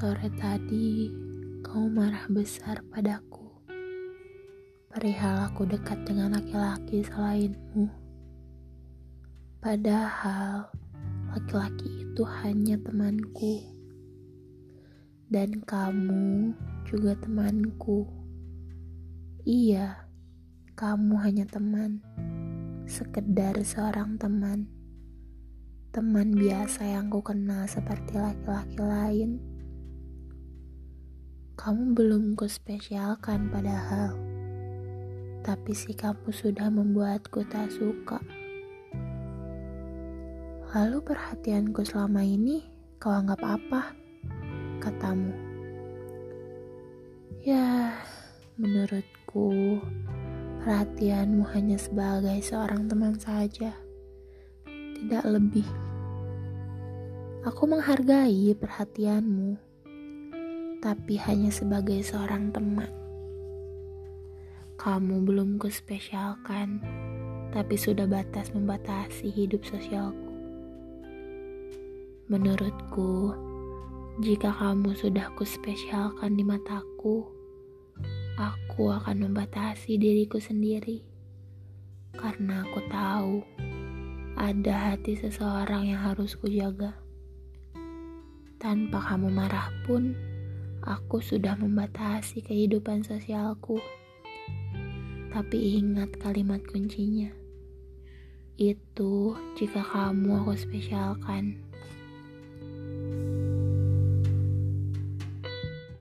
Sore tadi, kau marah besar padaku. Perihal aku dekat dengan laki-laki selainmu. Padahal, laki-laki itu hanya temanku. Dan kamu juga temanku. Iya, kamu hanya teman. Sekedar seorang teman. Teman biasa yang ku kenal seperti laki-laki lain kamu belum ku spesialkan padahal. Tapi sikapmu sudah membuatku tak suka. Lalu perhatianku selama ini kau anggap apa? Katamu. Ya, menurutku perhatianmu hanya sebagai seorang teman saja. Tidak lebih. Aku menghargai perhatianmu tapi hanya sebagai seorang teman. Kamu belum kuspesialkan, tapi sudah batas membatasi hidup sosialku. Menurutku, jika kamu sudah kuspesialkan di mataku, aku akan membatasi diriku sendiri. Karena aku tahu ada hati seseorang yang harus kujaga. Tanpa kamu marah pun, aku sudah membatasi kehidupan sosialku. Tapi ingat kalimat kuncinya. Itu jika kamu aku spesialkan.